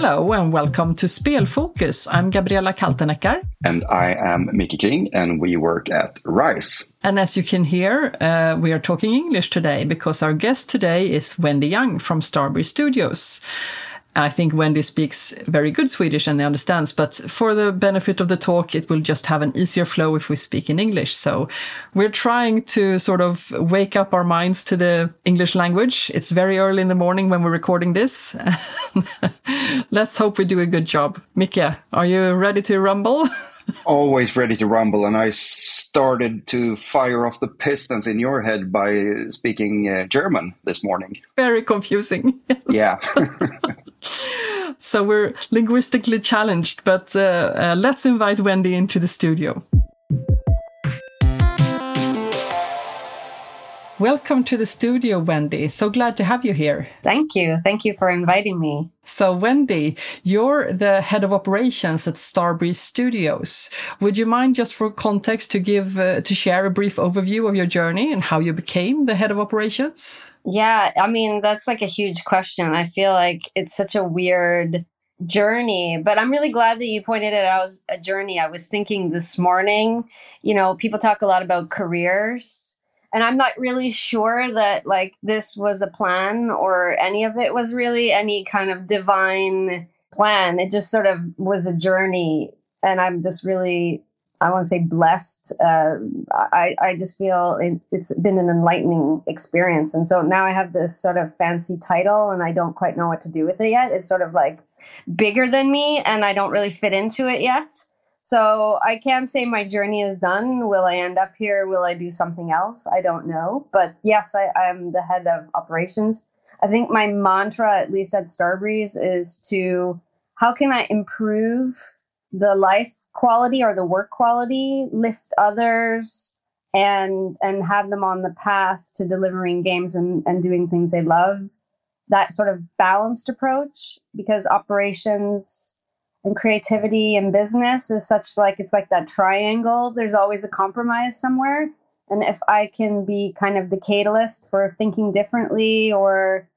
Hello and welcome to Spelfocus. I'm Gabriella Kalteneckar. And I am Mickey King, and we work at RISE. And as you can hear, uh, we are talking English today because our guest today is Wendy Young from Starbreeze Studios. I think Wendy speaks very good Swedish and understands, but for the benefit of the talk, it will just have an easier flow if we speak in English. So we're trying to sort of wake up our minds to the English language. It's very early in the morning when we're recording this. Let's hope we do a good job. Mika, are you ready to rumble? Always ready to rumble. And I started to fire off the pistons in your head by speaking uh, German this morning. Very confusing. yeah. so we're linguistically challenged, but uh, uh, let's invite Wendy into the studio. Welcome to the studio, Wendy. So glad to have you here. Thank you. Thank you for inviting me. So, Wendy, you're the head of operations at Starbreeze Studios. Would you mind, just for context, to give uh, to share a brief overview of your journey and how you became the head of operations? Yeah, I mean that's like a huge question. I feel like it's such a weird journey but i'm really glad that you pointed it out as a journey i was thinking this morning you know people talk a lot about careers and i'm not really sure that like this was a plan or any of it was really any kind of divine plan. It just sort of was a journey. And i'm just really i want to say blessed. Uh, I, I just feel it, it's been an enlightening experience. And so now i have this sort of fancy title and i don't quite know what to do with it yet. It's sort of like bigger than me and i don't really fit into it yet so I can't say my journey is done. Will I end up here? Will I do something else? I don't know. But yes, I, I'm the head of operations. I think my mantra, at least at Starbreeze, is to how can I improve the life quality or the work quality, lift others, and and have them on the path to delivering games and, and doing things they love. That sort of balanced approach, because operations and creativity and business is such like it's like that triangle. There's always a compromise somewhere. And if i can be kind of the catalyst for thinking differently or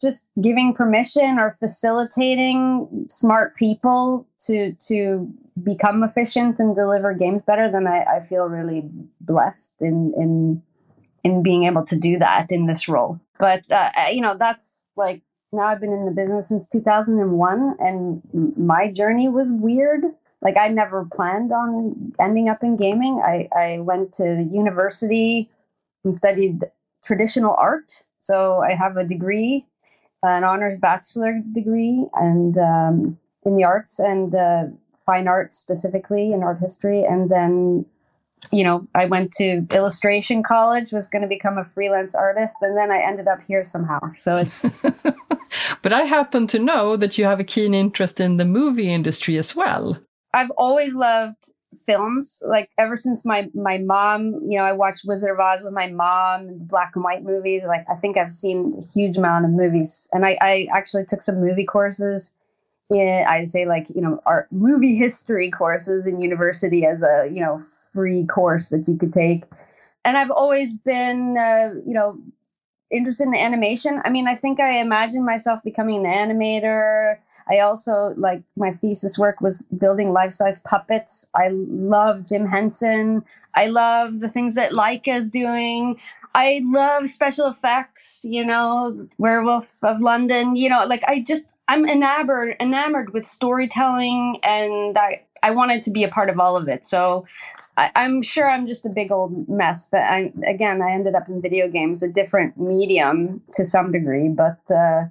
just giving permission or facilitating smart people to to become efficient and deliver games better then i, I feel really blessed in in in being able to do that in this role. But uh, you know that's like now I've been in the business since 2001 and my journey was weird. Like I never planned on ending up in gaming. I, I went to university and studied traditional art. So I have a degree, an honors bachelor degree and um, in the arts and uh, fine arts specifically in art history. And then you know, I went to illustration college, was going to become a freelance artist, and then I ended up here somehow. So it's. but I happen to know that you have a keen interest in the movie industry as well. I've always loved films like ever since my my mom you know i watched wizard of oz with my mom and black and white movies like i think i've seen a huge amount of movies and i i actually took some movie courses in i'd say like you know art movie history courses in university as a you know free course that you could take. And I've always been, uh, you know, interested in animation. I mean, I think I imagined myself becoming an animator. I also like my thesis work was building life-size puppets. I love Jim Henson. I love the things that Laika is doing. I love special effects, you know, Werewolf of London, you know, like I just I'm enamored enamored with storytelling and I I wanted to be a part of all of it. So I, am sure I'm just a big old mess, but I, again, I ended up in video games, a different medium to some degree. But uh,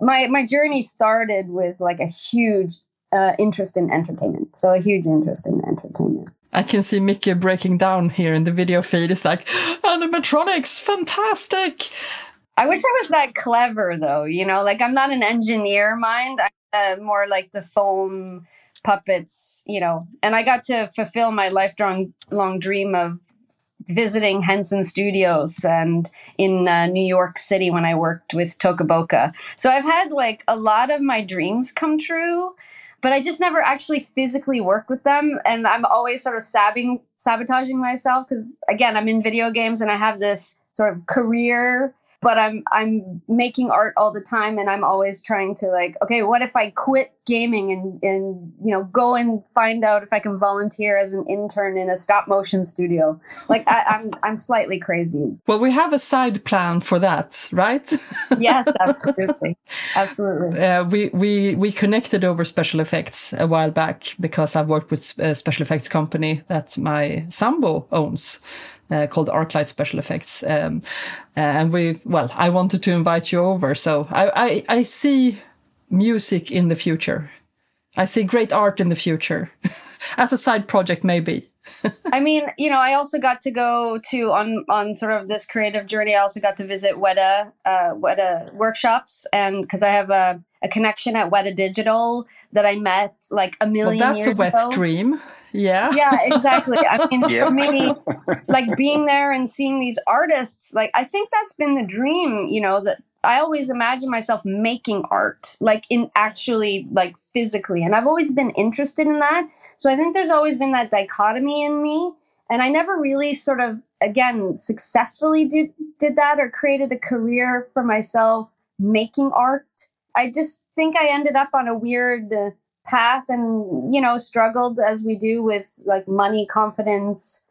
my my journey started with like a huge uh, interest in entertainment, so a huge interest in entertainment. I can see Mickey breaking down here in the video feed. It's like animatronics, fantastic. I wish I was that clever, though. You know, like I'm not an engineer mind. I'm uh, more like the foam puppets, you know, and I got to fulfill my lifelong long dream of visiting Henson Studios and in uh, New York City when I worked with Toca Boca. So I've had like a lot of my dreams come true. but I just never actually physically work with them. And I'm always sort of sabbing, sabotaging myself because, again, I'm in video games and I have this sort of career but I'm I'm making art all the time and I'm always trying to like okay what if I quit gaming and and you know go and find out if I can volunteer as an intern in a stop motion studio? Like I, I'm I'm slightly crazy. Well we have a side plan for that right? Yes absolutely. Absolutely. Uh, we we we connected over special effects a while back because I've worked with a special effects company that my sambo owns uh, called Arclight Special Effects. Um, and we, well, I wanted to invite you over. So I, I, I see music in the future. I see great art in the future as a side project, maybe. I mean, you know, I also got to go to on on sort of this creative journey. I also got to visit Weta uh, Weta workshops, and because I have a, a connection at Weta Digital that I met like a million. Well, that's years a wet ago. dream. Yeah. Yeah, exactly. I mean, for me, like being there and seeing these artists, like I think that's been the dream, you know, that I always imagine myself making art, like in actually, like physically. And I've always been interested in that. So I think there's always been that dichotomy in me. And I never really sort of, again, successfully did, did that or created a career for myself making art. I just think I ended up on a weird, uh, path and you know struggled as we do with like money confidence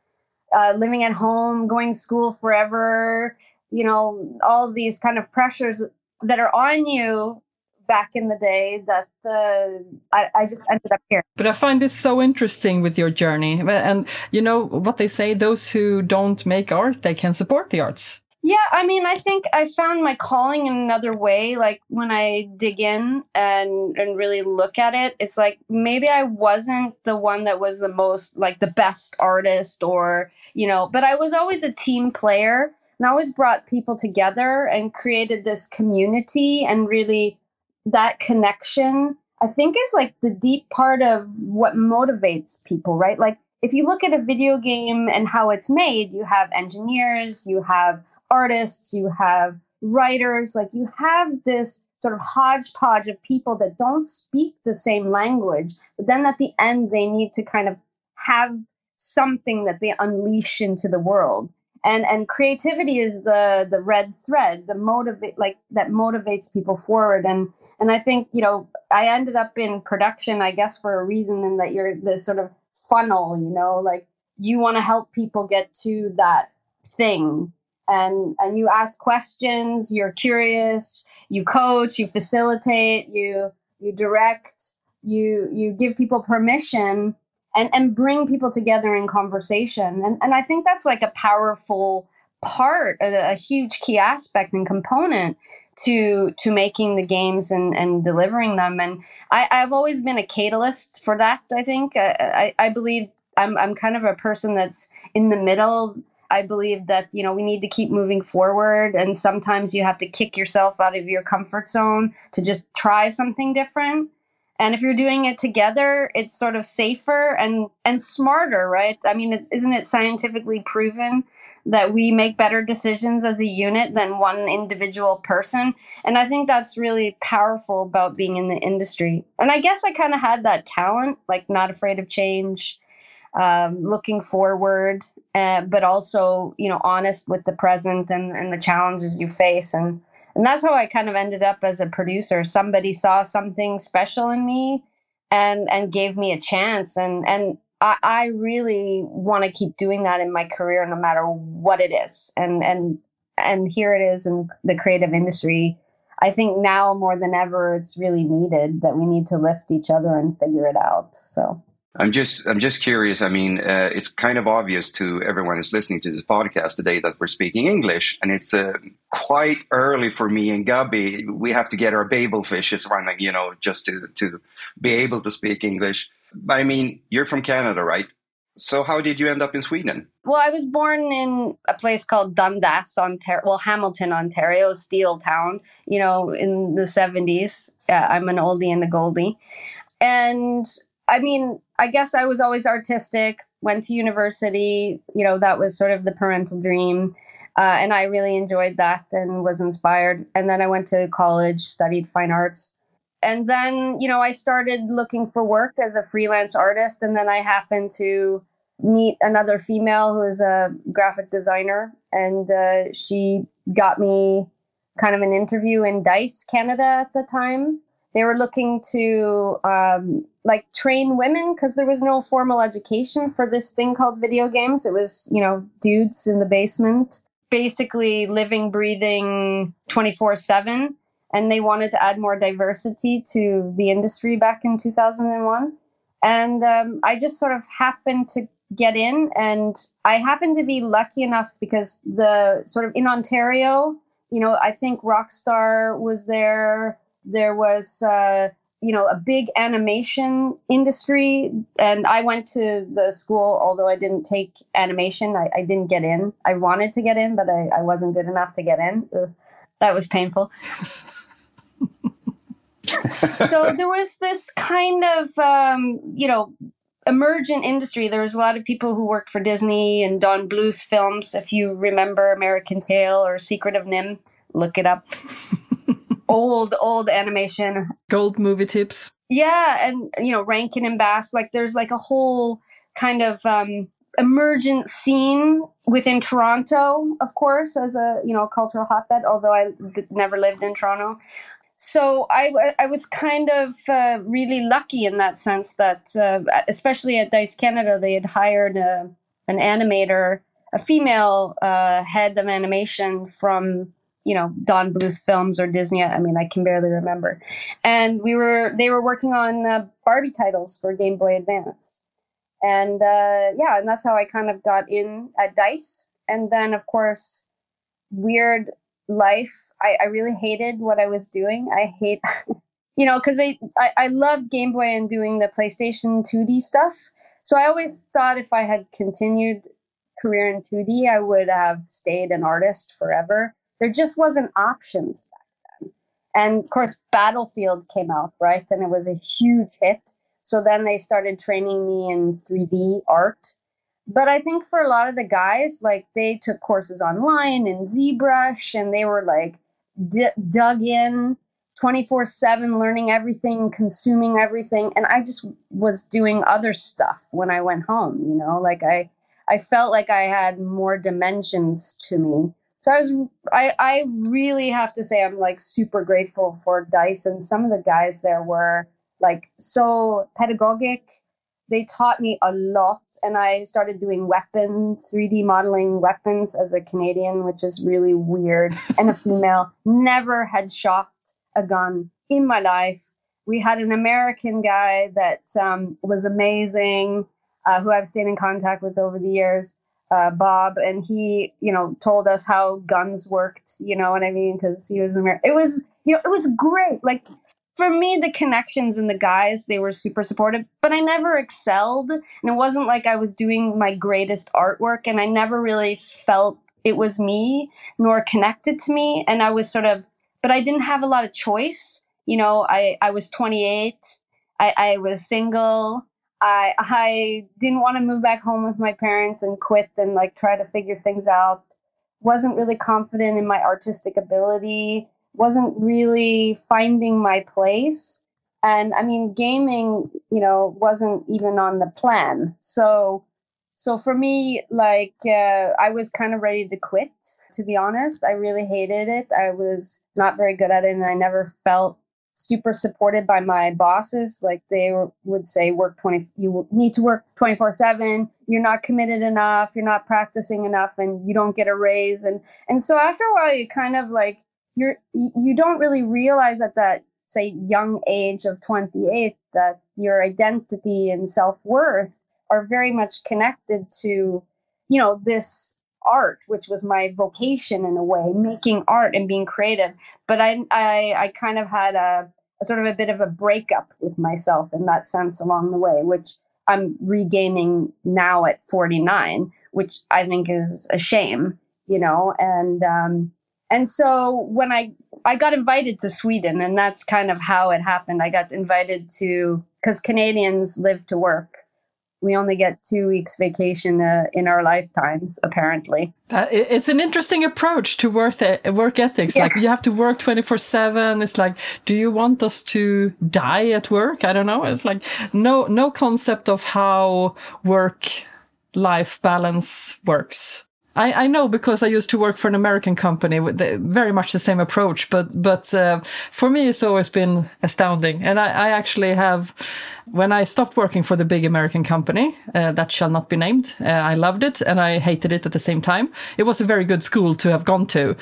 uh, living at home going to school forever you know all these kind of pressures that are on you back in the day that uh, I, I just ended up here. But i find this so interesting with your journey. And you know what they say those who don't make art they can support the arts yeah, I mean, I think I found my calling in another way. Like when I dig in and and really look at it, it's like maybe I wasn't the one that was the most like the best artist or, you know, but I was always a team player and I always brought people together and created this community and really that connection I think is like the deep part of what motivates people, right? Like if you look at a video game and how it's made, you have engineers, you have artists, you have writers, like you have this sort of hodgepodge of people that don't speak the same language, but then at the end they need to kind of have something that they unleash into the world. And and creativity is the the red thread, the motivate like that motivates people forward. And and I think, you know, I ended up in production, I guess, for a reason in that you're this sort of funnel, you know, like you want to help people get to that thing and and you ask questions you're curious you coach you facilitate you you direct you you give people permission and and bring people together in conversation. And and i think that's like a powerful part a, a huge key aspect and component to to making the games and and delivering them. And i i've always been a catalyst for that i think. I i, I believe i'm i'm kind of a person that's in the middle I believe that, you know, we need to keep moving forward. And sometimes you have to kick yourself out of your comfort zone to just try something different. And if you're doing it together, it's sort of safer and, and smarter, right? I mean, is isn't it scientifically proven that we make better decisions as a unit than one individual person? And I think that's really powerful about being in the industry. And I guess I kind of had that talent, like not afraid of change, um, looking forward, uh, but also you know honest with the present and, and the challenges you face, and and that's how I kind of ended up as a producer. Somebody saw something special in me, and and gave me a chance, and and I, I really want to keep doing that in my career, no matter what it is, and and and here it is in the creative industry. I think now more than ever, it's really needed that we need to lift each other and figure it out. So. I'm just I'm just curious. I mean, uh, it's kind of obvious to everyone who's listening to this podcast today that we're speaking English, and it's uh, quite early for me and Gabby. We have to get our Babel fishes running, you know, just to to be able to speak English. But I mean, you're from Canada, right? So how did you end up in Sweden? Well, I was born in a place called Dundas, Ontario. Well, Hamilton, Ontario, steel town. You know, in the '70s. Uh, I'm an oldie and a goldie, and I mean, I guess I was always artistic, went to university, you know, that was sort of the parental dream. Uh, and I really enjoyed that and was inspired. And then I went to college, studied fine arts. and then, you know, I started looking for work as a freelance artist. And then I happened to meet another female who is a graphic designer. And uh, she got me kind of an interview in DICE Canada at the time. They were looking to um, like train women because there was no formal education for this thing called video games. It was, you know, dudes in the basement, basically living, breathing 24 7 and they wanted to add more diversity to the industry back in 2001. And um, I just sort of happened to get in, and I happened to be lucky enough because the sort of in Ontario, you know, I think Rockstar was there. There was, uh, you know, a big animation industry, and I went to the school. Although I didn't take animation, I, I didn't get in. I wanted to get in, but I, I wasn't good enough to get in. Ugh, that was painful. so there was this kind of um, you know emergent industry. There was a lot of people who worked for Disney and Don Bluth films. If you remember American Tail or Secret of NIMH, look it up. Old old animation. Gold movie tips. Yeah, and you know Rankin and Bass. Like there's like a whole kind of um, emergent scene within Toronto, of course, as a you know cultural hotbed. Although I d- never lived in Toronto, so I, I was kind of uh, really lucky in that sense that, uh, especially at Dice Canada, they had hired a, an animator, a female uh, head of animation from you know Don Bluth films or Disney. I mean, I can barely remember. And we were they were working on uh, Barbie titles for Game Boy Advance, and uh, yeah, and that's how I kind of got in at Dice. And then of course, weird life. I, I really hated what I was doing. I hate, you know, because I, I, I loved Game Boy and doing the PlayStation 2D stuff. So I always thought if I had continued career in 2D, I would have stayed an artist forever. There just wasn't options back then. And of course, Battlefield came out, right? And it was a huge hit. So then they started training me in 3D art but I think for a lot of the guys, like they took courses online in ZBrush and they were like d- dug in 24 7, learning everything, consuming everything. And I just was doing other stuff when I went home, you know, like I, I felt like I had more dimensions to me. So I was, I, I really have to say, I'm like super grateful for Dice. And some of the guys there were like so pedagogic. They taught me a lot and i started doing weapon 3d modeling weapons as a canadian which is really weird and a female. Never had shot a gun in my life. We had an american guy that um, was amazing uh, who i've stayed in contact with over the years uh, bob and he you know told us how guns worked you know what i mean because he was american it was you know it was great like for me, the connections and the guys, they were super supportive, but I never excelled. And it wasn't like I was doing my greatest artwork, and I never really felt it was me nor connected to me. And I was sort of, but I didn't have a lot of choice. You know, I, I was 28, I, I was single. I, I didn't want to move back home with my parents and quit and like try to figure things out. Wasn't really confident in my artistic ability wasn't really finding my place. And I mean, gaming, you know, wasn't even on the plan. So, so for me, like, uh, I was kind of ready to quit, to be honest. I really hated it. I was not very good at it, and I never felt super supported by my bosses. Like, they would say, work 20, you need to work 24 7. You're not committed enough. You're not practicing enough, and you don't get a raise. And, and so after a while, you kind of like, you're you don't really realize at that say young age of 28 that your identity and self-worth are very much connected to you know this art which was my vocation in a way making art and being creative. But i i, I kind of had a, a sort of a bit of a breakup with myself in that sense along the way which i'm regaining now at 49 which i think is a shame you know? And um and so when I I got invited to Sweden, and that's kind of how it happened. I got invited to because Canadians live to work, we only get two weeks vacation uh, in our lifetimes apparently. Uh, it's an interesting approach to work work ethics. Yeah. like you have to work 24 7 it's like do you want us to die at work? I don't know. It's like no no concept of how work life balance works. I, I know because I used to work for an American company with the, very much the same approach, but but uh, for me it's always been astounding. And I, I actually have when I stopped working for the big American company, uh, that shall not be named, uh, I loved it and I hated it at the same time. It was a very good school to have gone to.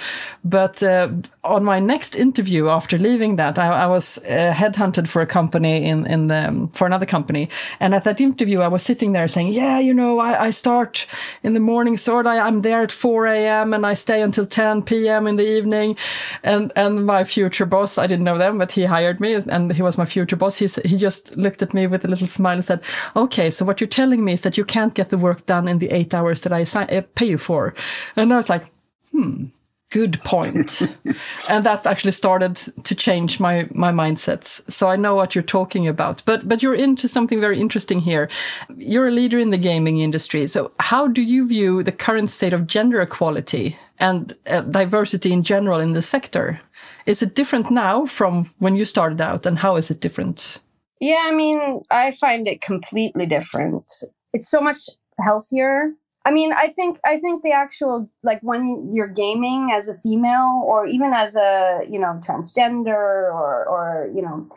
But uh, on my next interview after leaving that, I, I was uh, headhunted for a company in, in the, um, for another company. And at that interview, I was sitting there saying, yeah, you know, I, I start in the morning sort I, I'm there at 4 a.m. and I stay until 10 p.m. in the evening. And, and my future boss, I didn't know them, but he hired me and he was my future boss. He, he just looked at me with a little smile and said, "Okay, so what you're telling me is that you can't get the work done in the eight hours that I uh, pay you for." And I was like, "Hmm." Good point. and that actually started to change my my mindsets. So I know what you're talking about. But but you're into something very interesting here. You're a leader in the gaming industry. So how do you view the current state of gender equality and uh, diversity in general in the sector? Is it different now from when you started out, and how is it different? Yeah, I mean, I find it completely different. It's so much healthier. I mean, I think I think the actual like when you're gaming as a female or even as a, you know, transgender or or, you know,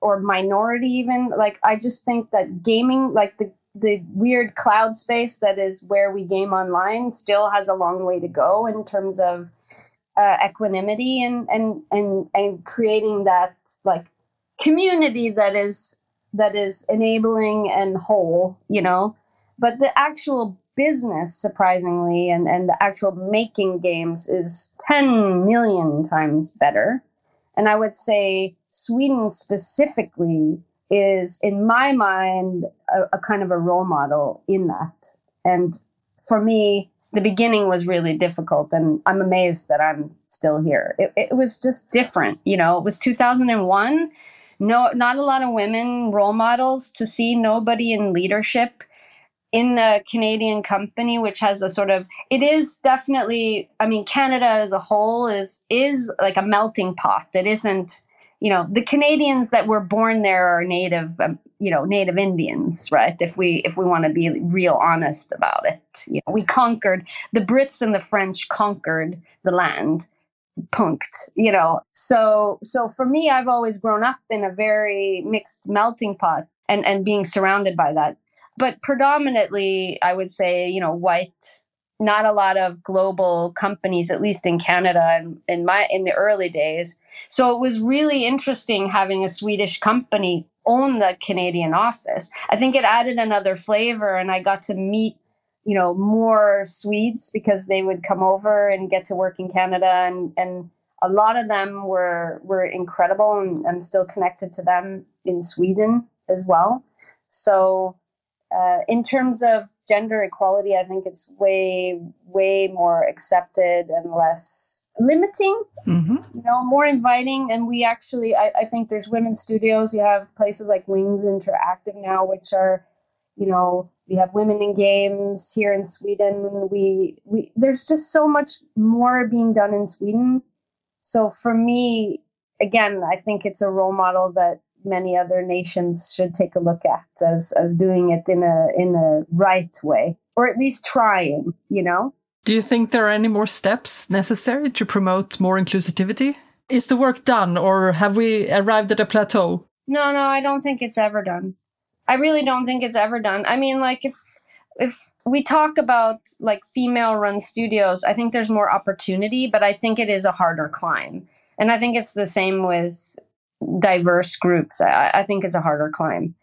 or minority even, like I just think that gaming like the the weird cloud space that is where we game online still has a long way to go in terms of uh, equanimity and and and and creating that like community that is that is enabling and whole, you know. But the actual business, surprisingly, and, and the actual making games is 10 million times better. And I would say Sweden specifically is, in my mind, a, a kind of a role model in that. And for me, the beginning was really difficult and i'm amazed that i'm still here it, it was just different you know it was 2001 no not a lot of women role models to see nobody in leadership in a Canadian company which has a sort of it is definitely I mean Canada as a whole is is like a melting pot. It isn't you know the Canadians that were born there are native um, you know native Indians right? If we if we want to be real honest about it you know, we conquered the Brits and the French conquered the land punked you know? So so for me i've always grown up in a very mixed melting pot and and being surrounded by that. But predominantly i would say you know white not a lot of global companies at least in canada and in my in the early days. So it was really interesting having a swedish company own the canadian office. I think it added another flavor and i got to meet you know more Swedes because they would come over and get to work in Canada and and a lot of them were were incredible and I'm still connected to them in Sweden as well. So uh, in terms of gender equality, I think it's way way more accepted and less limiting. Mm-hmm. You know, more inviting. And we actually, I, I think there's women's studios. You have places like Wings Interactive now, which are you know we have women in games here in Sweden. We we there's just so much more being done in Sweden. So for me, again, I think it's a role model that many other nations should take a look at as as doing it in a in a right way or at least trying, you know. Do you think there are any more steps necessary to promote more inclusivity? Is the work done or have we arrived at a plateau? No, no, I don't think it's ever done. I really don't think it's ever done. I mean, like if if we talk about like female run studios, I think there's more opportunity, but I think it is a harder climb. And I think it's the same with diverse groups. I, I think it's a harder climb.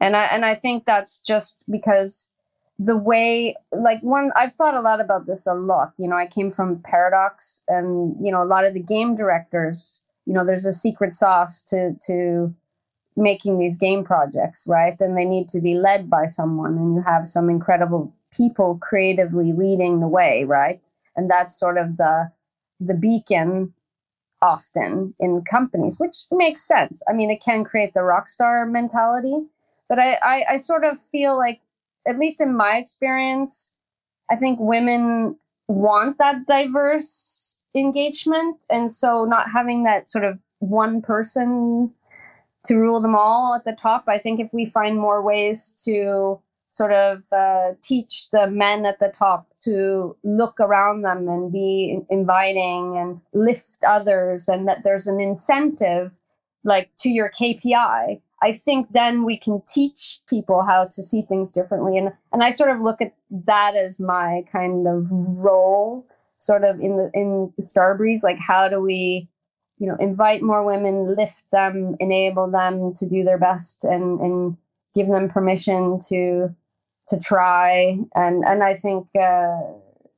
And I and I think that's just because the way like one I've thought a lot about this a lot. You know, I came from Paradox and you know, a lot of the game directors, you know, there's a secret sauce to to making these game projects, right? Then they need to be led by someone, and you have some incredible people creatively leading the way, right? And that's sort of the the beacon often in companies, which makes sense. I mean, it can create the rock star mentality, but I, I, I sort of feel like at least in my experience, I think women want that diverse engagement. And so not having that sort of one person to rule them all at the top, I think if we find more ways to sort of uh, teach the men at the top to look around them and be inviting and lift others, and that there's an incentive like to your KPI. I think then we can teach people how to see things differently. And and I sort of look at that as my kind of role, sort of in the in Starbreeze. Like how do we, you know, invite more women, lift them, enable them to do their best and and give them permission to to try and and I think uh,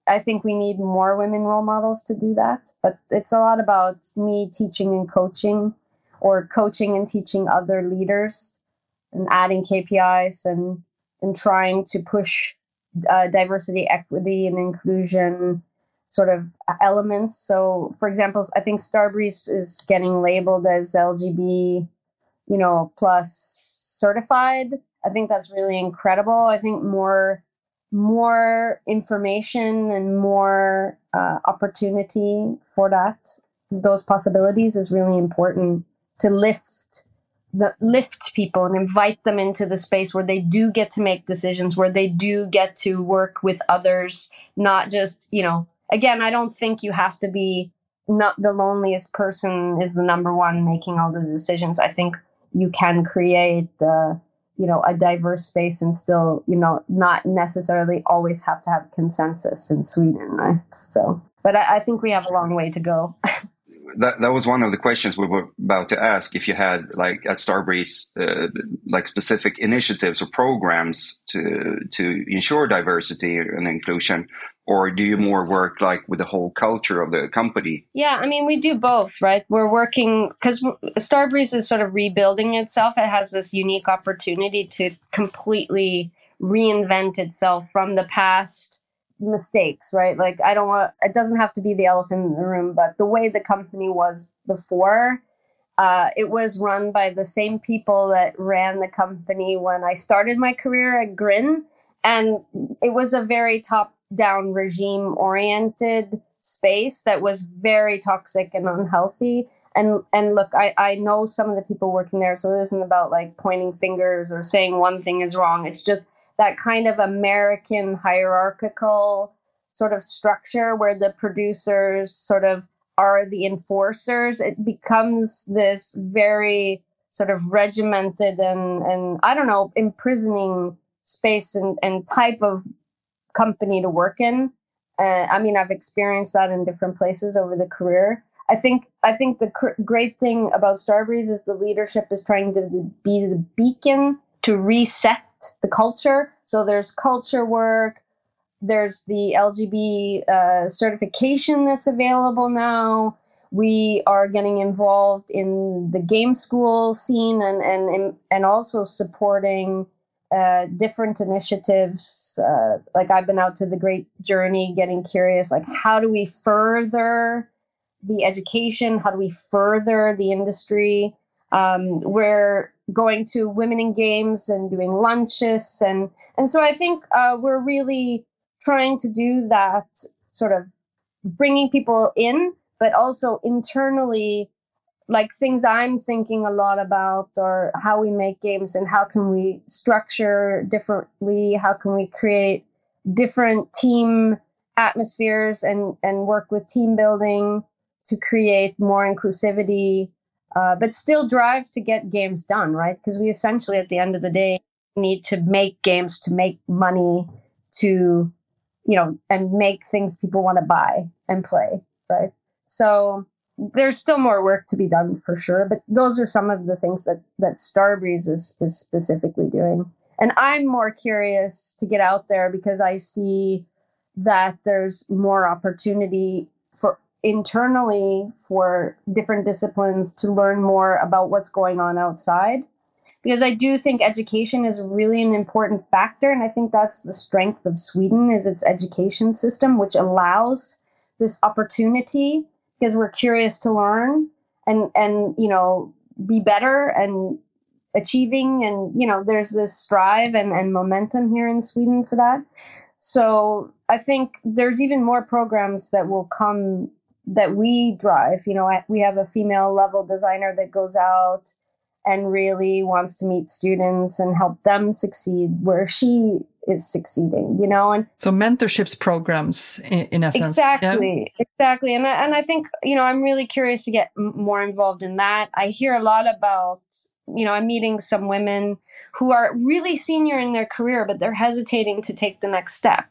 I think we need more women role models to do that. But it's a lot about me teaching and coaching, or coaching and teaching other leaders, and adding KPIs and and trying to push uh, diversity, equity, and inclusion sort of elements. So, for example, I think Starbreeze is getting labeled as LGB, you know, plus certified I think that's really incredible. I think more more information and more uh, opportunity for that those possibilities is really important to lift the lift people and invite them into the space where they do get to make decisions where they do get to work with others not just you know again i don't think you have to be not the loneliest person is the number one making all the decisions. I think you can create uh, you know a diverse space and still you know not necessarily always have to have consensus in sweden right? so but I, I, think we have a long way to go. That, that was one of the questions we were about to ask if you had like at starbreeze uh, like specific initiatives or programs to to ensure diversity and inclusion or do you more work like with the whole culture of the company? Yeah i mean we do both right? We're working because starbreeze is sort of rebuilding itself. It has this unique opportunity to completely reinvent itself from the past mistakes right? Like i don't want it doesn't have to be the elephant in the room but the way the company was before uh, it was run by the same people that ran the company when i started my career at grin. And it was a very top down regime oriented space that was very toxic and unhealthy. And and look I, I know some of the people working there so it isn't about like pointing fingers or saying one thing is wrong. It's just that kind of american hierarchical sort of structure where the producers sort of are the enforcers. It becomes this very sort of regimented and and i don't know imprisoning space and, and type of company to work in. Uh, I mean, I've experienced that in different places over the career. I think I think the cr- great thing about Starbreeze is the leadership is trying to be the beacon to reset the culture. So there's culture work. There's the LGB uh, certification that's available now. We are getting involved in the game school scene and and and also supporting uh, different initiatives. Uh, like I've been out to the Great Journey, getting curious, like how do we further the education? How do we further the industry? Um, we're going to Women in Games and doing lunches, and and so I think uh, we're really trying to do that sort of bringing people in, but also internally like things I'm thinking a lot about or how we make games and how can we structure differently, how can we create different team atmospheres and and work with team building to create more inclusivity, uh, but still drive to get games done, right? Because we essentially at the end of the day need to make games to make money to you know and make things people want to buy and play, right? So there's still more work to be done for sure, but those are some of the things that that Starbreeze is is specifically doing. And I'm more curious to get out there because I see that there's more opportunity for internally for different disciplines to learn more about what's going on outside because i do think education is really an important factor and i think that's the strength of sweden is its education system which allows this opportunity because we're curious to learn and and you know be better and achieving and you know there's this strive and, and momentum here in sweden for that. So i think there's even more programs that will come that we drive. You know we have a female level designer that goes out and really wants to meet students and help them succeed where she is succeeding you know and so mentorships programs in, in essence. Exactly yeah? exactly and I, and I think you know i'm really curious to get more involved in that. I hear a lot about you know i'm meeting some women who are really senior in their career but they're hesitating to take the next step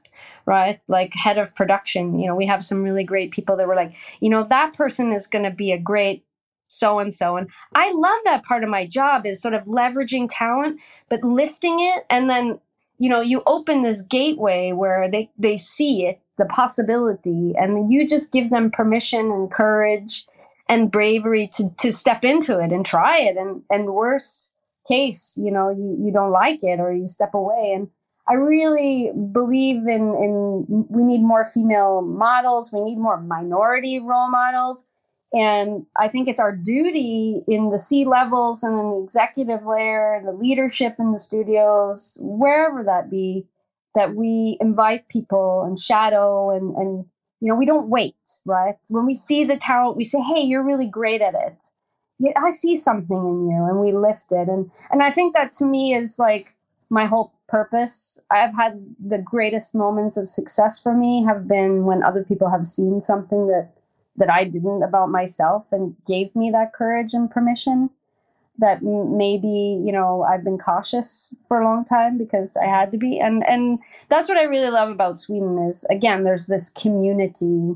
right? Like head of production you know we have some really great people that were like you know that person is going to be a great so and so and i love that part of my job is sort of leveraging talent but lifting it and then you know you open this gateway where they they see it the possibility and you just give them permission and courage and bravery to to step into it and try it. And and worse case you know you, you don't like it or you step away. And i really believe in in we need more female models. We need more minority role models and I think it's our duty in the C levels and in the executive layer and the leadership in the studios, wherever that be, that we invite people and shadow and, and you know, we don't wait, right? When we see the talent, we say, hey, you're really great at it. Yeah, I see something in you and we lift it. And and I think that to me is like my whole purpose. I've had the greatest moments of success for me have been when other people have seen something that that I didn't about myself and gave me that courage and permission that maybe you know I've been cautious for a long time because I had to be. And and that's what I really love about Sweden is again there's this community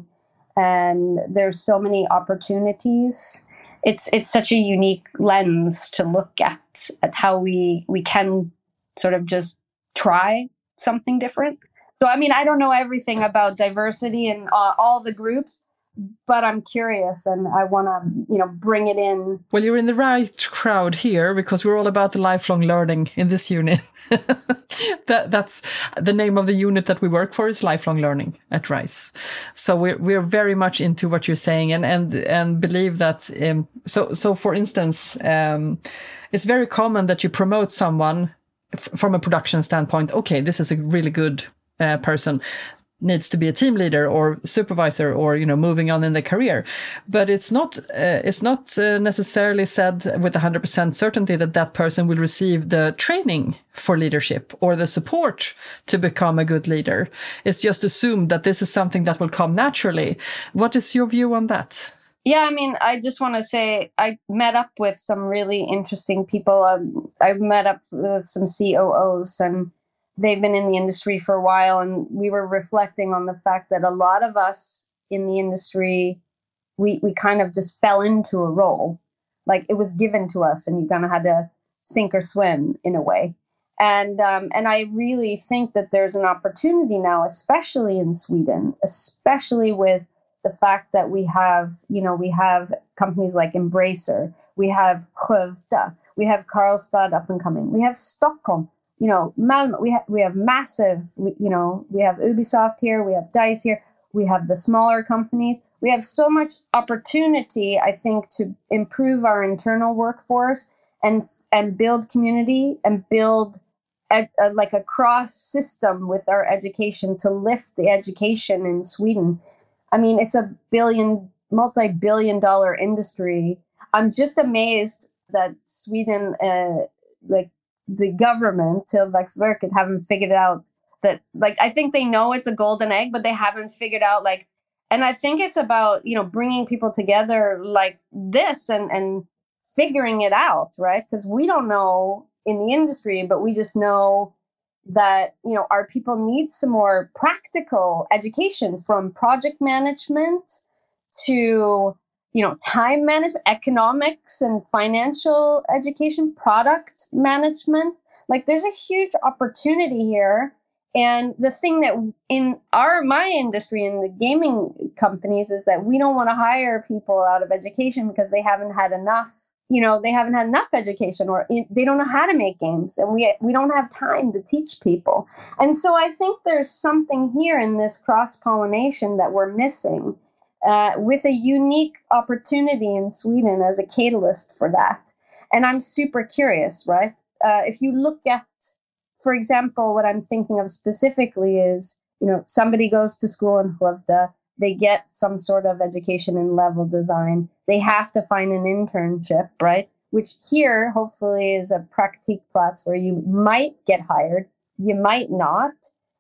and there's so many opportunities. It's it's such a unique lens to look at at how we we can sort of just try something different. So I mean I don't know everything about diversity and uh, all the groups but I'm curious and I want to, you know, bring it in. Well, you're in the right crowd here because we're all about the lifelong learning in this unit. that that's the name of the unit that we work for is lifelong learning at RISE. So we're we're very much into what you're saying and and and believe that. Um, so so for instance, um, it's very common that you promote someone from a production standpoint. Okay, this is a really good uh, person needs to be a team leader or supervisor or you know moving on in their career. But it's not uh, it's not uh, necessarily said with 100% certainty that that person will receive the training for leadership or the support to become a good leader. It's just assumed that this is something that will come naturally. What is your view on that? Yeah, I mean, I just want to say I met up with some really interesting people. Um, I've met up with some COOs and they've been in the industry for a while and we were reflecting on the fact that a lot of us in the industry we we kind of just fell into a role. Like it was given to us and you kind of had to sink or swim in a way. And um, and I really think that there's an opportunity now, especially in Sweden, especially with the fact that we have, you know, we have companies like Embracer, we have Skövde, we have Karlstad up and coming, we have Stockholm, you know, Malmo, we have we have massive, we, you know, we have Ubisoft here, we have Dice here, we have the smaller companies. We have so much opportunity, I think, to improve our internal workforce and and build community and build a, a, like a cross system with our education to lift the education in Sweden. I mean, it's a billion, multi-billion dollar industry. I'm just amazed that Sweden, uh, like the government Tillväxtverket haven't figured out that like I think they know it's a golden egg, but they haven't figured out like and I think it's about, you know, bringing people together like this and and figuring it out, right? Because we don't know in the industry, but we just know that, you know, our people need some more practical education from project management to you know time management economics and financial education product management. Like there's a huge opportunity here. And the thing that in our my industry in the gaming companies is that we don't want to hire people out of education because they haven't had enough you know they haven't had enough education or they don't know how to make games and we we don't have time to teach people. And so i think there's something here in this cross pollination that we're missing uh, with a unique opportunity in Sweden as a catalyst for that. and I'm super curious, right? Uh, if you look at, for example, what I'm thinking of specifically is, you know, somebody goes to school in Skövde, they get some sort of education in level design, they have to find an internship, right? Which here, hopefully, is a praktikplats where you might get hired, you might not.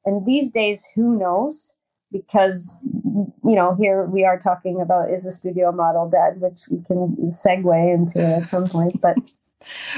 And these days, who knows? Because, you know, here we are talking about is a studio model dead, which we can segue into at some point. But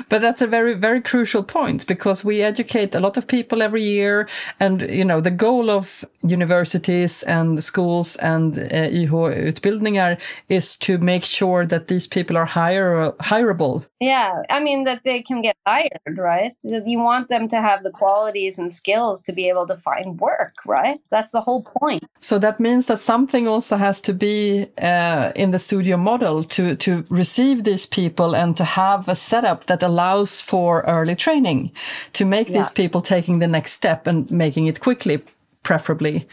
but that's a very very crucial point because we educate a lot of people every year and you know the goal of universities and schools and uh, YH-utbildningar is to make sure that these people are hire hireable. Yeah i mean that they can get hired right? You want them to have the qualities and skills to be able to find work right? That's the whole point. So that means that something also has to be uh, in the studio model to to receive these people and to have a setup that allows for early training to make yeah. these people taking the next step and making it quickly, preferably.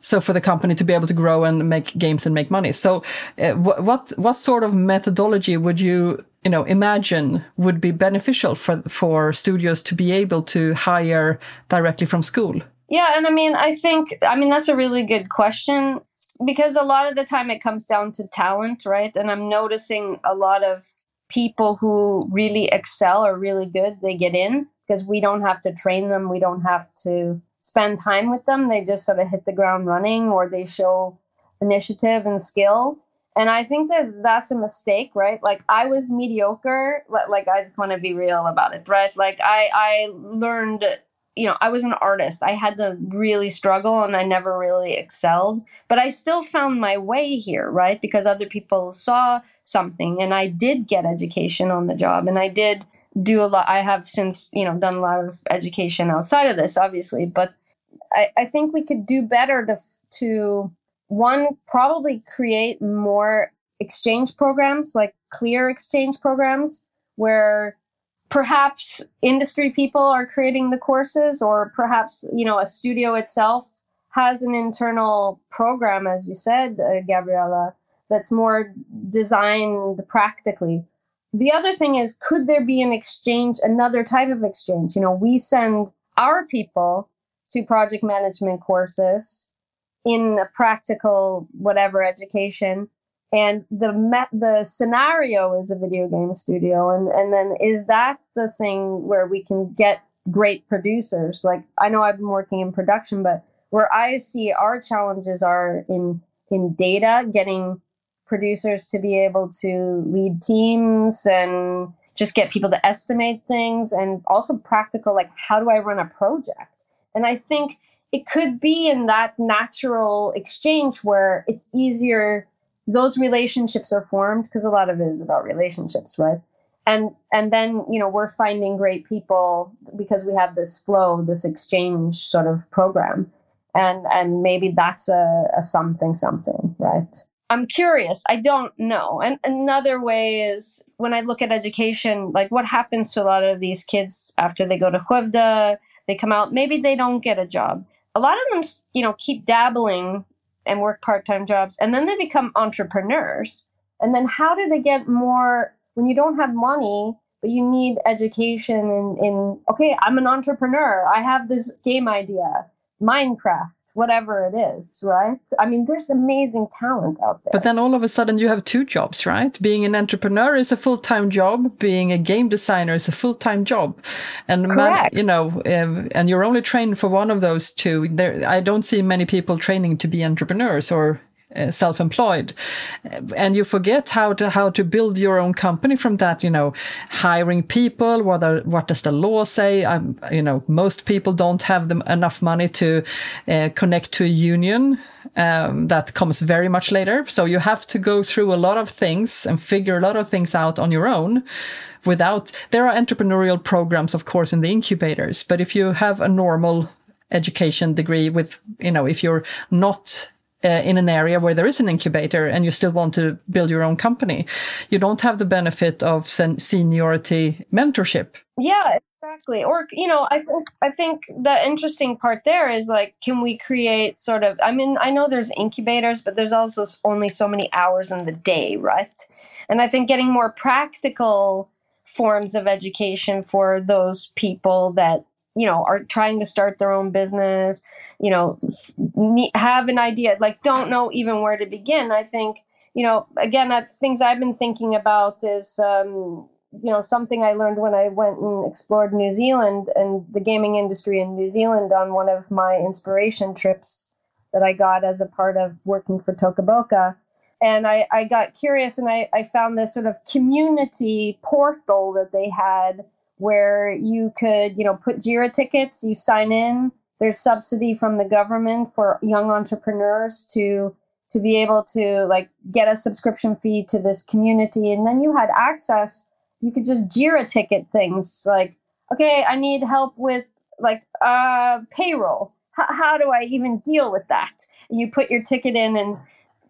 So for the company to be able to grow and make games and make money. So uh, what what sort of methodology would you you know imagine would be beneficial for for studios to be able to hire directly from school? Yeah, and I mean, I think, I mean, that's a really good question because a lot of the time it comes down to talent, right? And I'm noticing a lot of people who really excel or really good, they get in because we don't have to train them. We don't have to spend time with them. They just sort of hit the ground running or they show initiative and skill. And I think that that's a mistake, right? Like I was mediocre. Like I just want to be real about it, right? Like I I learned, you know, I was an artist. I had to really struggle and I never really excelled, but I still found my way here, right? Because other people saw something. And i did get education on the job and i did do a lot i have since you know done a lot of education outside of this obviously but i, I think we could do better to to one probably create more exchange programs like clear exchange programs where perhaps industry people are creating the courses or perhaps you know a studio itself has an internal program as you said uh, gabriella that's more designed practically. The other thing is, could there be an exchange, another type of exchange? You know, we send our people to project management courses in a practical whatever education and the the scenario is a video game studio and and then is that the thing where we can get great producers like i know i've been working in production but where i see our challenges are in in data getting producers to be able to lead teams and just get people to estimate things and also practical like how do i run a project? And i think it could be in that natural exchange where it's easier those relationships are formed because a lot of it is about relationships right? And and then you know we're finding great people because we have this flow this exchange sort of program. And and maybe that's a, a something something right I'm curious. I don't know. And another way is when I look at education, like what happens to a lot of these kids after they go to Skövde, they come out, maybe they don't get a job. A lot of them, you know, keep dabbling and work part-time jobs and then they become entrepreneurs. And then how do they get more when you don't have money, but you need education in, in okay, I'm an entrepreneur. I have this game idea, Minecraft whatever it is, right? I mean, there's amazing talent out there. But then all of a sudden you have two jobs, right? Being an entrepreneur is a full time job. Being a game designer is a full time job. And, man, you know, um, and you're only trained for one of those two. There, I don't see many people training to be entrepreneurs or uh, self-employed. And you forget how to how to build your own company from that you know hiring people what are, what does the law say? I'm, you know most people don't have them enough money to uh, connect to a union um, that comes very much later. So you have to go through a lot of things and figure a lot of things out on your own without there are entrepreneurial programs of course in the incubators but if you have a normal education degree with you know if you're not uh, in an area where there is an incubator and you still want to build your own company. You don't have the benefit of sen- seniority mentorship. Yeah, exactly. Or you know, I think I think the interesting part there is like, can we create sort of? I mean, I know there's incubators, but there's also only so many hours in the day, right? And I think getting more practical forms of education for those people that you know are trying to start their own business you know have an idea like don't know even where to begin. I think you know again things i've been thinking about is um, you know something i learned when i went and explored new zealand and the gaming industry in new zealand on one of my inspiration trips that i got as a part of working for Toca Boca. And I, I got curious and I, I found this sort of community portal that they had where you could, you know, put JIRA tickets, you sign in. There's subsidy from the government for young entrepreneurs to to be able to like get a subscription fee to this community, and then you had access. You could just JIRA ticket things like, okay, I need help with like uh, payroll. H- how do I even deal with that? You put your ticket in and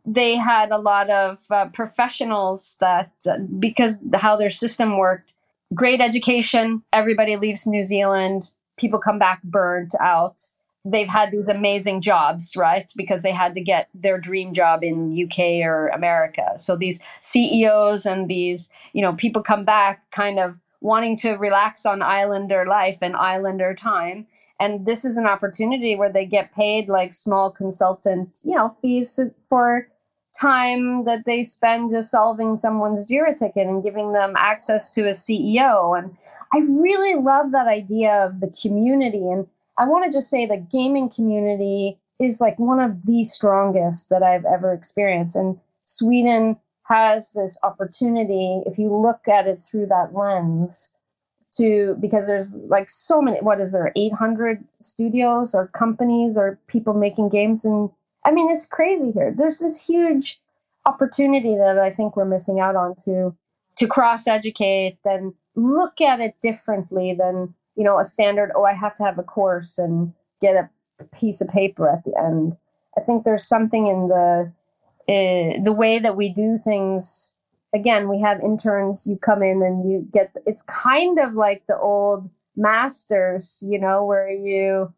they had a lot of uh, professionals that uh, because how their system worked great education. Everybody leaves New Zealand. People come back burnt out. They've had these amazing jobs, right? Because they had to get their dream job in UK or America. So these CEOs and these, you know, people come back kind of wanting to relax on islander life and islander time. And this is an opportunity where they get paid like small consultant, you know, fees for time that they spend just solving someone's JIRA ticket and giving them access to a CEO. And I really love that idea of the community. And I want to just say the gaming community is like one of the strongest that I've ever experienced. And Sweden has this opportunity, if you look at it through that lens, to because there's like so many what is there 800 studios or companies or people making games in I mean, it's crazy here. There's this huge opportunity that I think we're missing out on to to cross educate and look at it differently than you know a standard. Oh, I have to have a course and get a piece of paper at the end. I think there's something in the uh, the way that we do things. Again, we have interns. You come in and you get. It's kind of like the old masters, you know, where you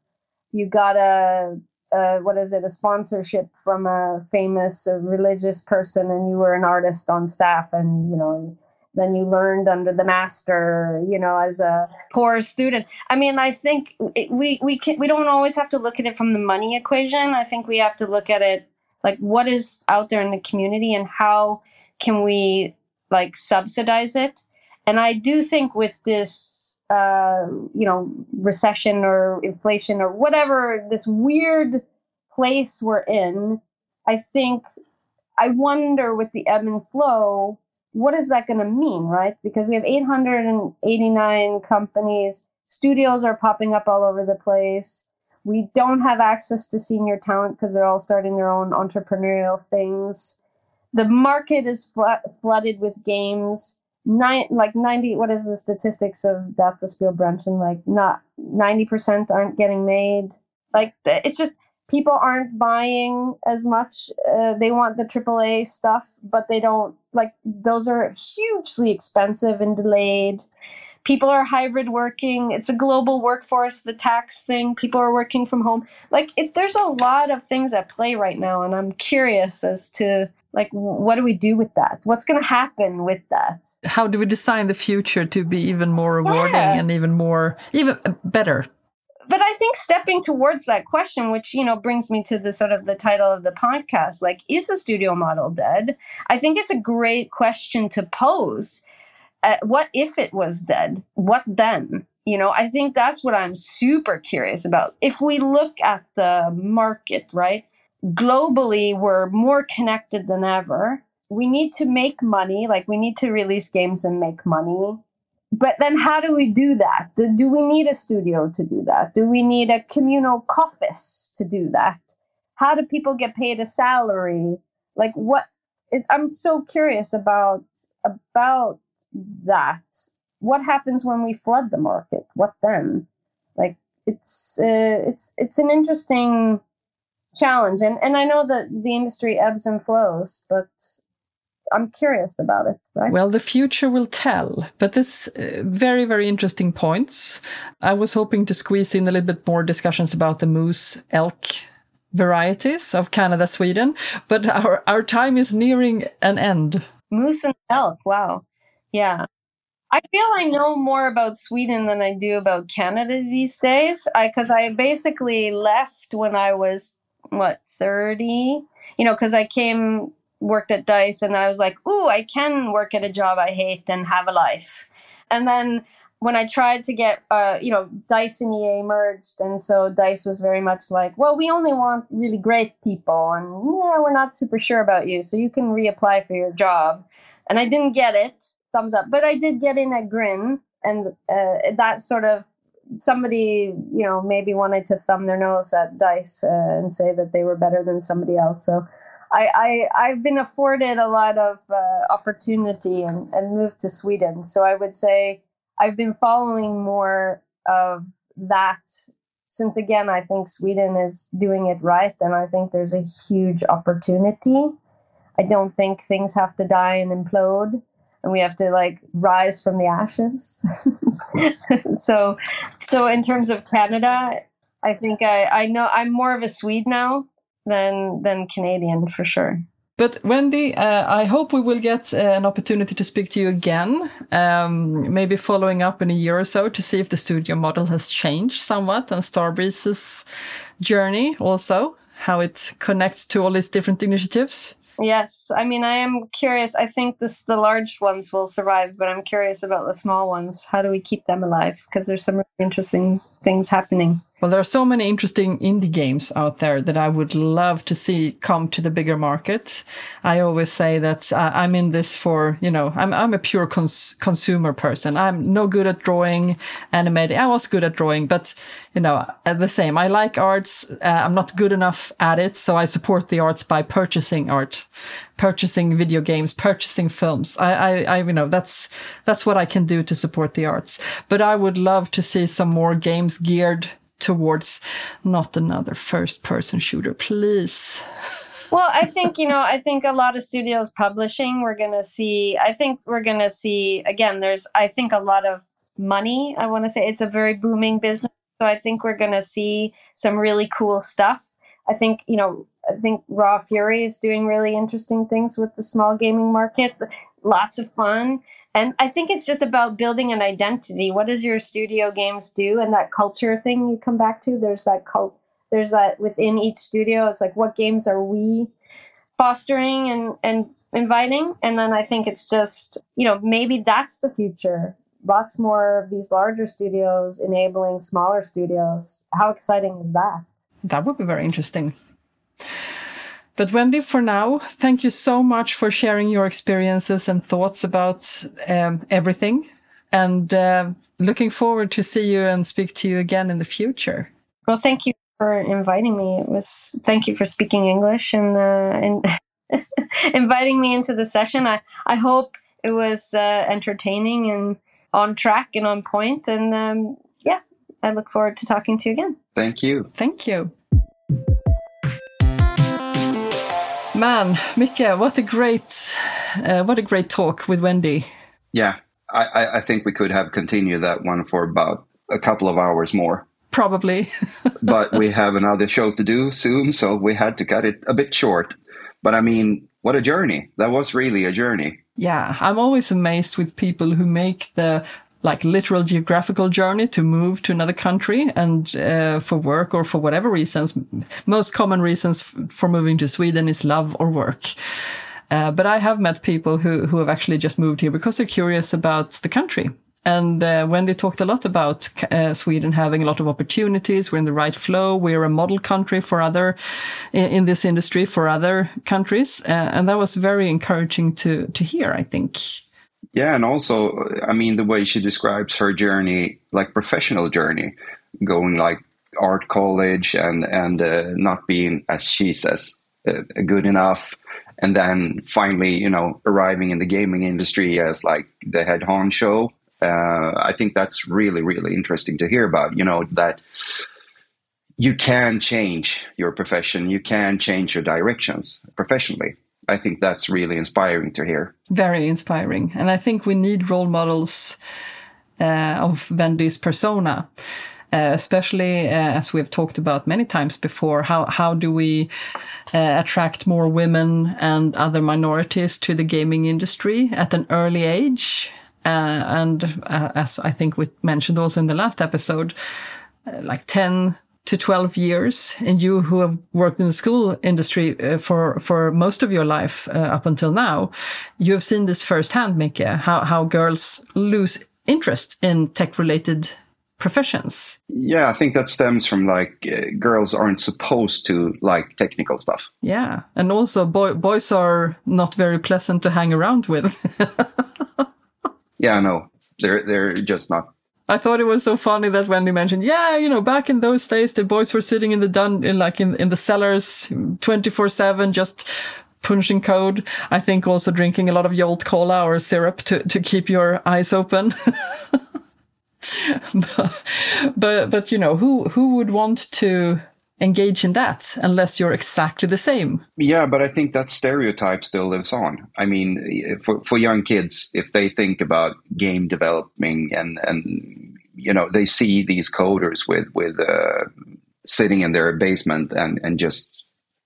you gotta uh, what is it, a sponsorship from a famous uh, religious person, and you were an artist on staff, and you know, then you learned under the master, you know, as a poor student. I mean, I think it, we we can, we don't always have to look at it from the money equation. I think we have to look at it like what is out there in the community and how can we like subsidize it. And I do think with this uh, you know, recession or inflation or whatever, this weird place we're in, I think I wonder with the ebb and flow, what is that going to mean, right? Because we have 889 companies, studios are popping up all over the place. We don't have access to senior talent because they're all starting their own entrepreneurial things. The market is flooded with games nine like 90 what is the statistics of Dataspelsbranschen like not 90% aren't getting made. Like it's just people aren't buying as much uh, they want the aaa stuff but they don't like those are hugely expensive and delayed. People are hybrid working. It's a global workforce the tax thing. People are working from home. Like it, there's a lot of things at play right now and i'm curious as to like what do we do with that? What's going to happen with that? How do we design the future to be even more rewarding yeah. and even more even uh, better? But i think stepping towards that question which you know brings me to the sort of the title of the podcast like is the studio model dead? I think it's a great question to pose. Uh, what if it was dead? What then? You know i think that's what i'm super curious about. If we look at the market right globally we're more connected than ever. We need to make money, like we need to release games and make money. But then how do we do that? Do, do we need a studio to do that? Do we need a communal office to do that? How do people get paid a salary? Like what it, I'm so curious about about that. What happens when we flood the market? What then? Like it's uh, it's it's an interesting challenge. And and I know that the industry ebbs and flows, but I'm curious about it. Right? Well, the future will tell. But this uh, very very interesting points. I was hoping to squeeze in a little bit more discussions about the moose elk varieties of Canada, Sweden, but our our time is nearing an end. Moose and elk. Wow. Yeah. I feel I know more about Sweden than I do about Canada these days. I because I, I basically left when I was what thirty, you know, because I came worked at Dice and I was like, ooh, I can work at a job I hate and have a life. And then when I tried to get, uh, you know, Dice and EA merged, and so Dice was very much like, well, we only want really great people, and yeah, we're not super sure about you, so you can reapply for your job. And I didn't get it, thumbs up, but I did get in at Grin, and uh, that sort of somebody, you know, maybe wanted to thumb their nose at Dice uh, and say that they were better than somebody else. So I, I I've been afforded a lot of uh, opportunity and, and moved to Sweden. So I would say I've been following more of that since again I think Sweden is doing it right and I think there's a huge opportunity. I don't think things have to die and implode and we have to like rise from the ashes. so so in terms of Canada, I think I, I know I'm more of a Swede now than than Canadian for sure. But Wendy, uh, I hope we will get uh, an opportunity to speak to you again, um, maybe following up in a year or so to see if the studio model has changed somewhat and Starbreeze's journey also, how it connects to all these different initiatives. Yes, I mean, I am curious. I think this the large ones will survive, but I'm curious about the small ones. How do we keep them alive? Because there's some really interesting things happening. Well, there are so many interesting indie games out there that I would love to see come to the bigger market. I always say that uh, I'm in this for, you know, I'm, I'm a pure cons- consumer person. I'm no good at drawing, animating. I was good at drawing, but, you know, the same. I like arts. Uh, I'm not good enough at it. So I support the arts by purchasing art, purchasing video games, purchasing films. I, I, I you know, that's, that's what I can do to support the arts. But I would love to see some more games geared towards not another first person shooter, please. well, I think, you know, I think a lot of studios publishing, we're going to see, I think we're going to see, again, there's, I think a lot of money. I want to say it's a very booming business. So I think we're going to see some really cool stuff. I think, you know, I think Raw Fury is doing really interesting things with the small gaming market. Lots of fun. And I think it's just about building an identity. What does your studio games do? And that culture thing you come back to, there's that cult, there's that within each studio. It's like, what games are we fostering and, and inviting? And then I think it's just, you know, maybe that's the future. Lots more of these larger studios enabling smaller studios. How exciting is that? That would be very interesting. But Wendy, for now, thank you so much for sharing your experiences and thoughts about um, everything. And uh, looking forward to see you and speak to you again in the future. Well, thank you for inviting me. It was thank you for speaking English and uh, and inviting me into the session. I I hope it was uh, entertaining and on track and on point. And um, yeah, I look forward to talking to you again. Thank you. Thank you. Man, Mika, what a great, uh, what a great talk with Wendy. Yeah, I, I think we could have continued that one for about a couple of hours more. Probably. but we have another show to do soon, so we had to cut it a bit short. But I mean, what a journey. That was really a journey. Yeah, I'm always amazed with people who make the like literal geographical journey to move to another country and uh, for work or for whatever reasons. Most common reasons for moving to Sweden is love or work. Uh, but I have met people who, who have actually just moved here because they're curious about the country. And uh, Wendy talked a lot about uh, Sweden having a lot of opportunities. We're in the right flow. We're a model country for other in, in this industry for other countries, uh, and that was very encouraging to to hear. I think. Yeah, and also, I mean, the way she describes her journey, like professional journey, going like art college and and uh, not being, as she says, uh, good enough, and then finally, you know, arriving in the gaming industry as like the head honcho. Uh, I think that's really, really interesting to hear about. You know that you can change your profession, you can change your directions professionally. I think that's really inspiring to hear. Very inspiring. And I think we need role models uh, of Wendy's persona. Uh, especially uh, as we've talked about many times before, how how do we uh, attract more women and other minorities to the gaming industry at an early age? Uh, and uh, as I think we mentioned also in the last episode, like 10 to 12 years and you who have worked in the school industry uh, for for most of your life uh, up until now you have seen this firsthand Micke how how girls lose interest in tech related professions. Yeah i think that stems from like uh, girls aren't supposed to like technical stuff. Yeah and also boy, boys are not very pleasant to hang around with. Yeah no they're they're just not I thought it was so funny that Wendy mentioned, yeah, you know, back in those days, the boys were sitting in the dun, in like in, in the cellars 24 seven, just punching code. I think also drinking a lot of Jolt cola or syrup to, to keep your eyes open. but, but, but, you know, who, who would want to engage in that unless you're exactly the same. Yeah, but I think that stereotype still lives on. I mean, for, for young kids, if they think about game developing and, and you know, they see these coders with, with uh, sitting in their basement and, and just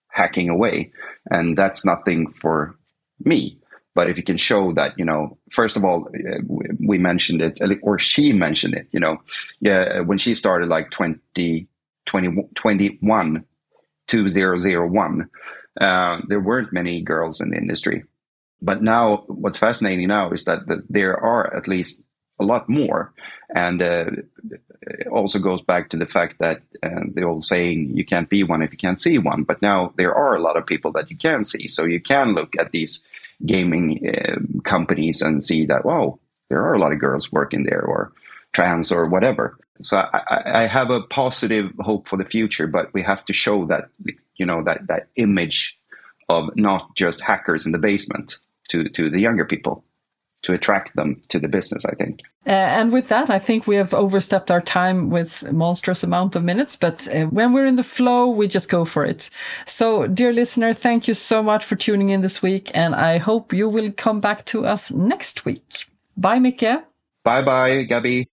hacking away. And that's nothing for me. But if you can show that, you know, first of all, uh, we mentioned it, or she mentioned it, you know, yeah, when she started like 20, 2021 2001 uh, there weren't many girls in the industry. But now what's fascinating now is that, that there are at least a lot more. And uh, it also goes back to the fact that uh, the old saying you can't be one if you can't see one. But now there are a lot of people that you can see. So you can look at these gaming uh, companies and see that wow there are a lot of girls working there or trans or whatever so I, I, have a positive hope for the future, but we have to show that you know that that image of not just hackers in the basement to to the younger people to attract them to the business. I think. Uh, and with that, I think we have overstepped our time with a monstrous amount of minutes. But uh, when we're in the flow, we just go for it. So, dear listener, thank you so much for tuning in this week, and I hope you will come back to us next week. Bye, Micke. Bye, bye, Gabby.